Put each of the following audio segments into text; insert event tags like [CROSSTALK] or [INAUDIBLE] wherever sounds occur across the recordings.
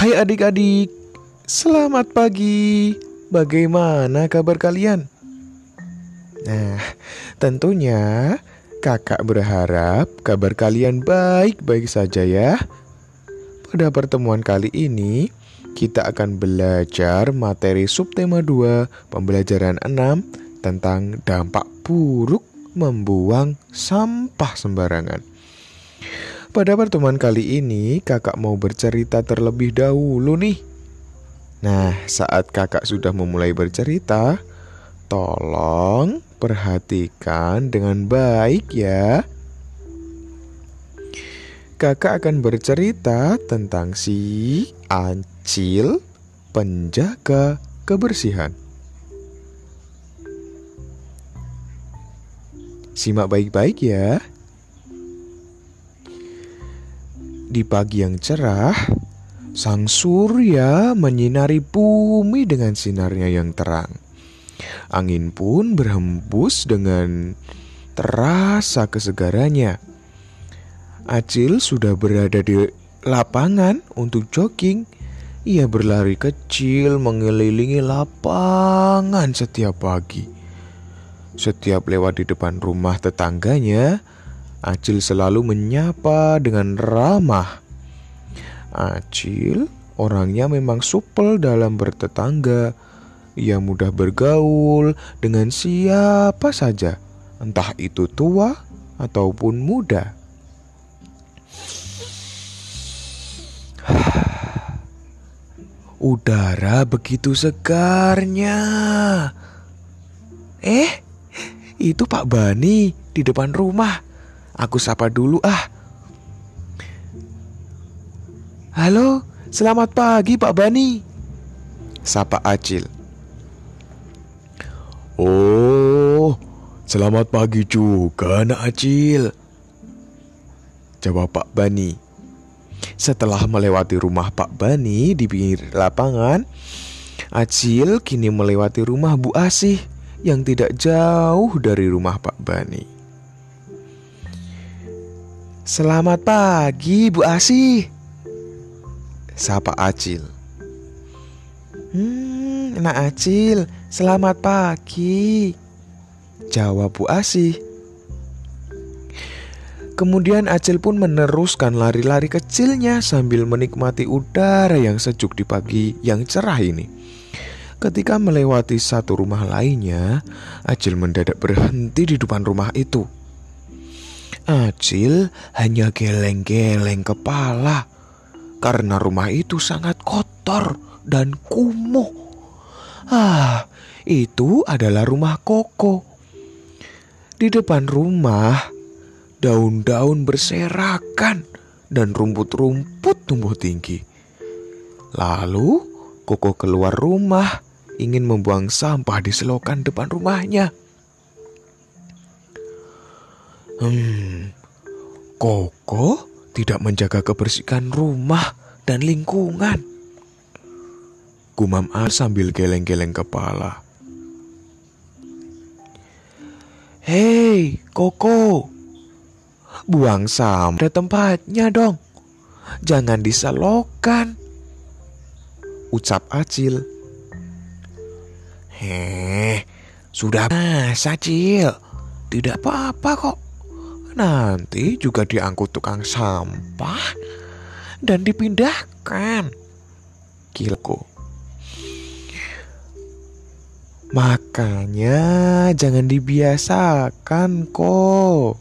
Hai adik-adik, selamat pagi. Bagaimana kabar kalian? Nah, tentunya kakak berharap kabar kalian baik-baik saja ya. Pada pertemuan kali ini, kita akan belajar materi subtema 2 pembelajaran 6 tentang dampak buruk membuang sampah sembarangan. Pada pertemuan kali ini, kakak mau bercerita terlebih dahulu nih. Nah, saat kakak sudah memulai bercerita, tolong perhatikan dengan baik ya. Kakak akan bercerita tentang si Acil penjaga kebersihan. Simak baik-baik ya. Di pagi yang cerah, sang surya menyinari bumi dengan sinarnya yang terang. Angin pun berhembus dengan terasa kesegarannya. Acil sudah berada di lapangan untuk jogging. Ia berlari kecil mengelilingi lapangan setiap pagi. Setiap lewat di depan rumah tetangganya, Acil selalu menyapa dengan ramah. Acil orangnya memang supel dalam bertetangga. Ia mudah bergaul dengan siapa saja, entah itu tua ataupun muda. [SIGHS] Udara begitu segarnya. Eh, itu Pak Bani di depan rumah. Aku sapa dulu ah. Halo, selamat pagi Pak Bani. Sapa Acil. Oh, selamat pagi juga anak Acil. Jawab Pak Bani. Setelah melewati rumah Pak Bani di pinggir lapangan, Acil kini melewati rumah Bu Asih yang tidak jauh dari rumah Pak Bani. Selamat pagi, Bu Asih. Sapa Acil. Hmm, Nak Acil, selamat pagi. Jawab Bu Asih. Kemudian Acil pun meneruskan lari-lari kecilnya sambil menikmati udara yang sejuk di pagi yang cerah ini. Ketika melewati satu rumah lainnya, Acil mendadak berhenti di depan rumah itu. Acil hanya geleng-geleng kepala karena rumah itu sangat kotor dan kumuh. Ah, itu adalah rumah Koko. Di depan rumah, daun-daun berserakan dan rumput-rumput tumbuh tinggi. Lalu, Koko keluar rumah ingin membuang sampah di selokan depan rumahnya. Hmm, Koko tidak menjaga kebersihan rumah dan lingkungan. Gumam A sambil geleng-geleng kepala. Hei, Koko. Buang sampah tempatnya dong. Jangan diselokan. Ucap Acil. Heh, sudah masa Acil. Tidak apa-apa kok. Nanti juga diangkut tukang sampah dan dipindahkan. Kilko. Makanya jangan dibiasakan kok.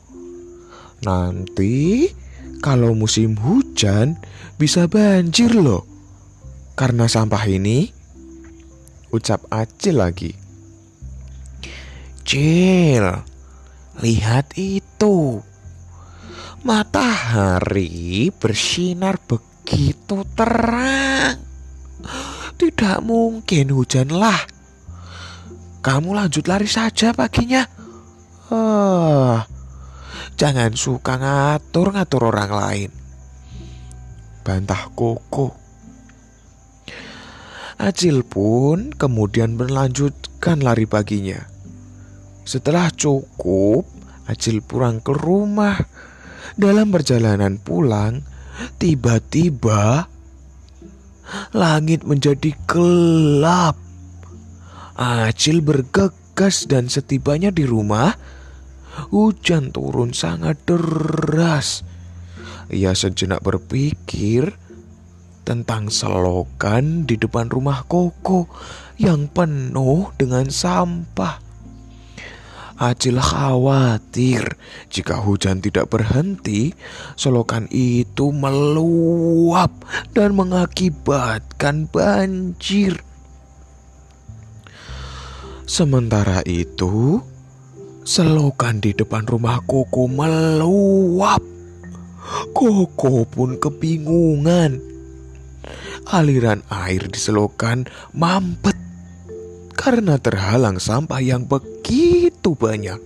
Nanti kalau musim hujan bisa banjir loh. Karena sampah ini ucap Acil lagi. Cil, lihat itu. Matahari bersinar begitu terang. Tidak mungkin hujanlah. Kamu lanjut lari saja paginya. Uh, jangan suka ngatur-ngatur orang lain. Bantah Koko. Acil pun kemudian melanjutkan lari paginya. Setelah cukup, Acil pulang ke rumah. Dalam perjalanan pulang, tiba-tiba langit menjadi gelap. Acil bergegas dan setibanya di rumah, hujan turun sangat deras. Ia sejenak berpikir tentang selokan di depan rumah Koko yang penuh dengan sampah. Acil khawatir jika hujan tidak berhenti, selokan itu meluap dan mengakibatkan banjir. Sementara itu, selokan di depan rumah Koko meluap. Koko pun kebingungan. Aliran air di selokan mampet karena terhalang sampah yang begitu banyak.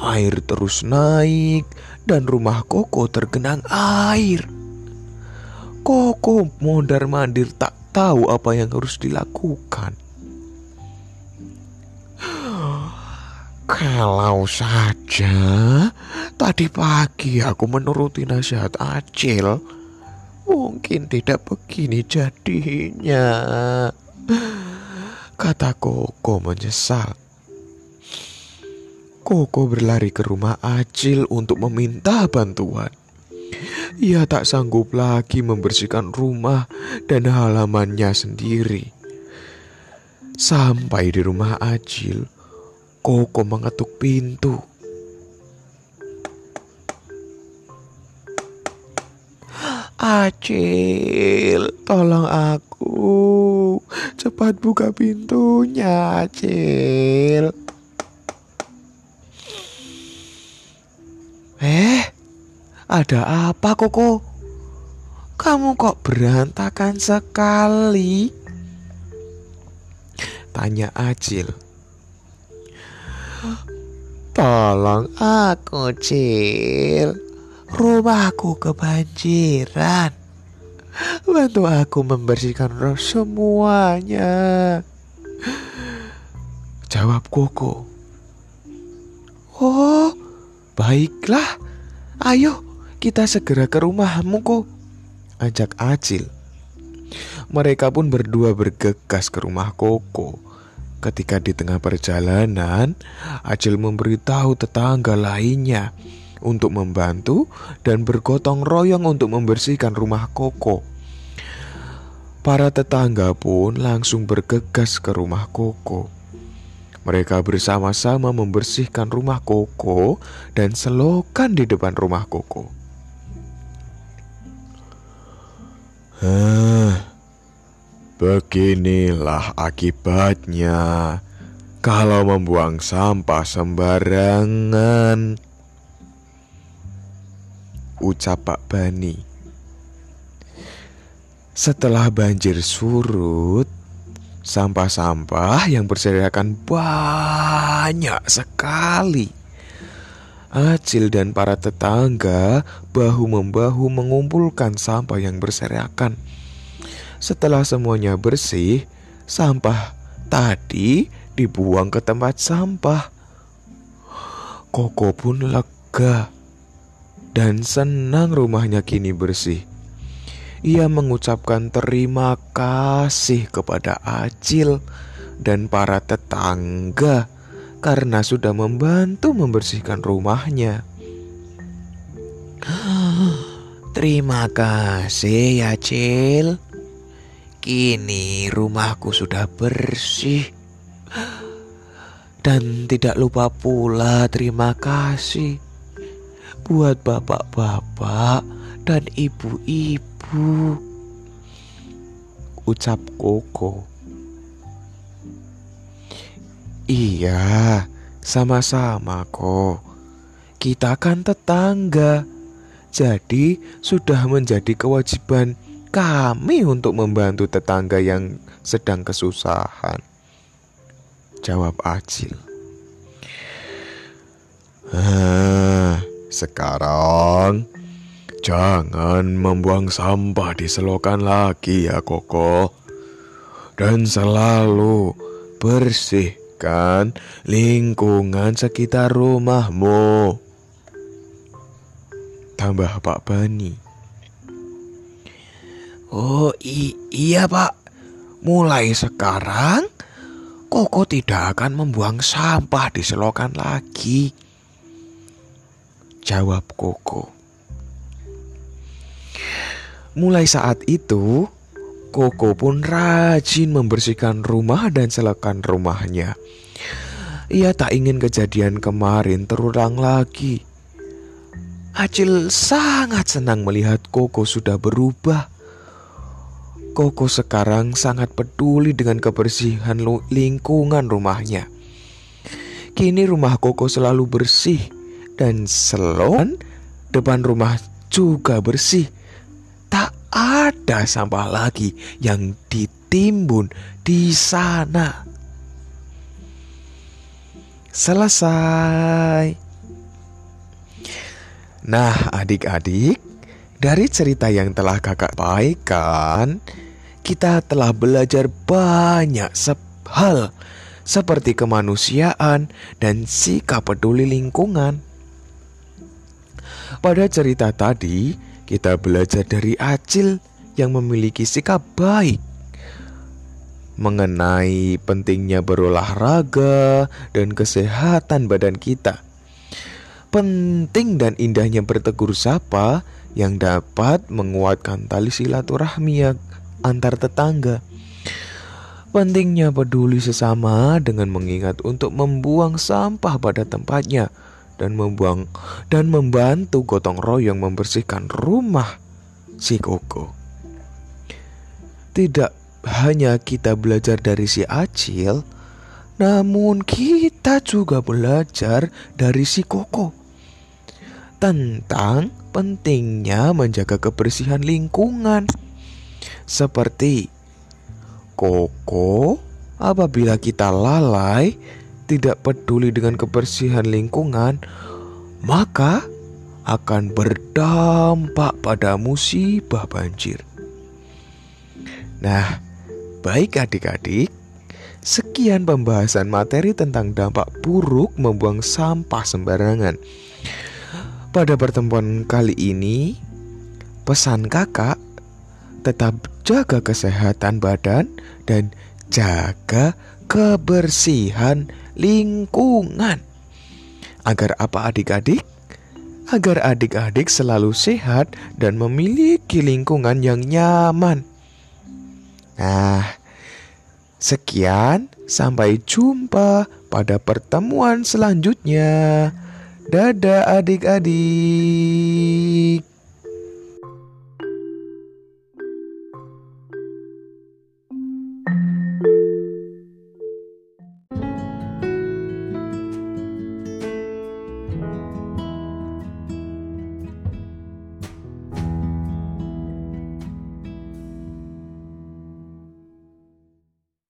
Air terus naik dan rumah Koko tergenang air. Koko mondar-mandir tak tahu apa yang harus dilakukan. Kalau saja tadi pagi aku menuruti nasihat Acil, mungkin tidak begini jadinya. Kata Koko menyesal. Koko berlari ke rumah Acil untuk meminta bantuan. Ia tak sanggup lagi membersihkan rumah dan halamannya sendiri. Sampai di rumah Acil, Koko mengetuk pintu. Acil, tolong aku. Cepat buka pintunya, Acil. Eh, ada apa Koko? Kamu kok berantakan sekali? Tanya Acil. Tolong aku, Cil. Rumahku kebanjiran. Bantu aku membersihkan roh semuanya. Jawab Koko. Oh, Baiklah, ayo kita segera ke rumahmu kok. Ajak Acil. Mereka pun berdua bergegas ke rumah Koko. Ketika di tengah perjalanan, Acil memberitahu tetangga lainnya untuk membantu dan bergotong royong untuk membersihkan rumah Koko. Para tetangga pun langsung bergegas ke rumah Koko. Mereka bersama-sama membersihkan rumah Koko dan selokan di depan rumah Koko. Hah, beginilah akibatnya kalau membuang sampah sembarangan. Ucap Pak Bani. Setelah banjir surut, Sampah-sampah yang berserakan banyak sekali. Acil dan para tetangga bahu-membahu mengumpulkan sampah yang berserakan. Setelah semuanya bersih, sampah tadi dibuang ke tempat sampah. Koko pun lega dan senang rumahnya kini bersih ia mengucapkan terima kasih kepada Acil dan para tetangga karena sudah membantu membersihkan rumahnya. Terima kasih ya Cil. Kini rumahku sudah bersih. Dan tidak lupa pula terima kasih buat bapak-bapak dan ibu-ibu ibu Ucap Koko. Iya, sama-sama kok. Kita kan tetangga. Jadi sudah menjadi kewajiban kami untuk membantu tetangga yang sedang kesusahan. Jawab Acil. Sekarang Jangan membuang sampah di selokan lagi ya Koko. Dan selalu bersihkan lingkungan sekitar rumahmu. Tambah Pak Bani. Oh iya pak, mulai sekarang Koko tidak akan membuang sampah di selokan lagi. Jawab Koko. Mulai saat itu, Koko pun rajin membersihkan rumah dan selokan rumahnya. Ia tak ingin kejadian kemarin terulang lagi. Acil sangat senang melihat Koko sudah berubah. Koko sekarang sangat peduli dengan kebersihan lingkungan rumahnya. Kini rumah Koko selalu bersih dan selon depan rumah juga bersih. Tak ada sampah lagi yang ditimbun di sana. Selesai. Nah, adik-adik, dari cerita yang telah kakak baikkan, kita telah belajar banyak hal seperti kemanusiaan dan sikap peduli lingkungan. Pada cerita tadi, kita belajar dari Acil yang memiliki sikap baik mengenai pentingnya berolahraga dan kesehatan badan kita. Penting dan indahnya bertegur sapa yang dapat menguatkan tali silaturahmi antar tetangga. Pentingnya peduli sesama dengan mengingat untuk membuang sampah pada tempatnya dan membuang dan membantu gotong royong membersihkan rumah si Koko. Tidak hanya kita belajar dari si Acil, namun kita juga belajar dari si Koko tentang pentingnya menjaga kebersihan lingkungan. Seperti koko, apabila kita lalai, tidak peduli dengan kebersihan lingkungan, maka akan berdampak pada musibah banjir. Nah, baik adik-adik, sekian pembahasan materi tentang dampak buruk membuang sampah sembarangan. Pada pertemuan kali ini, pesan kakak tetap jaga kesehatan badan dan jaga kebersihan lingkungan. Agar apa adik-adik? Agar adik-adik selalu sehat dan memiliki lingkungan yang nyaman. Nah, sekian, sampai jumpa pada pertemuan selanjutnya. Dadah adik-adik.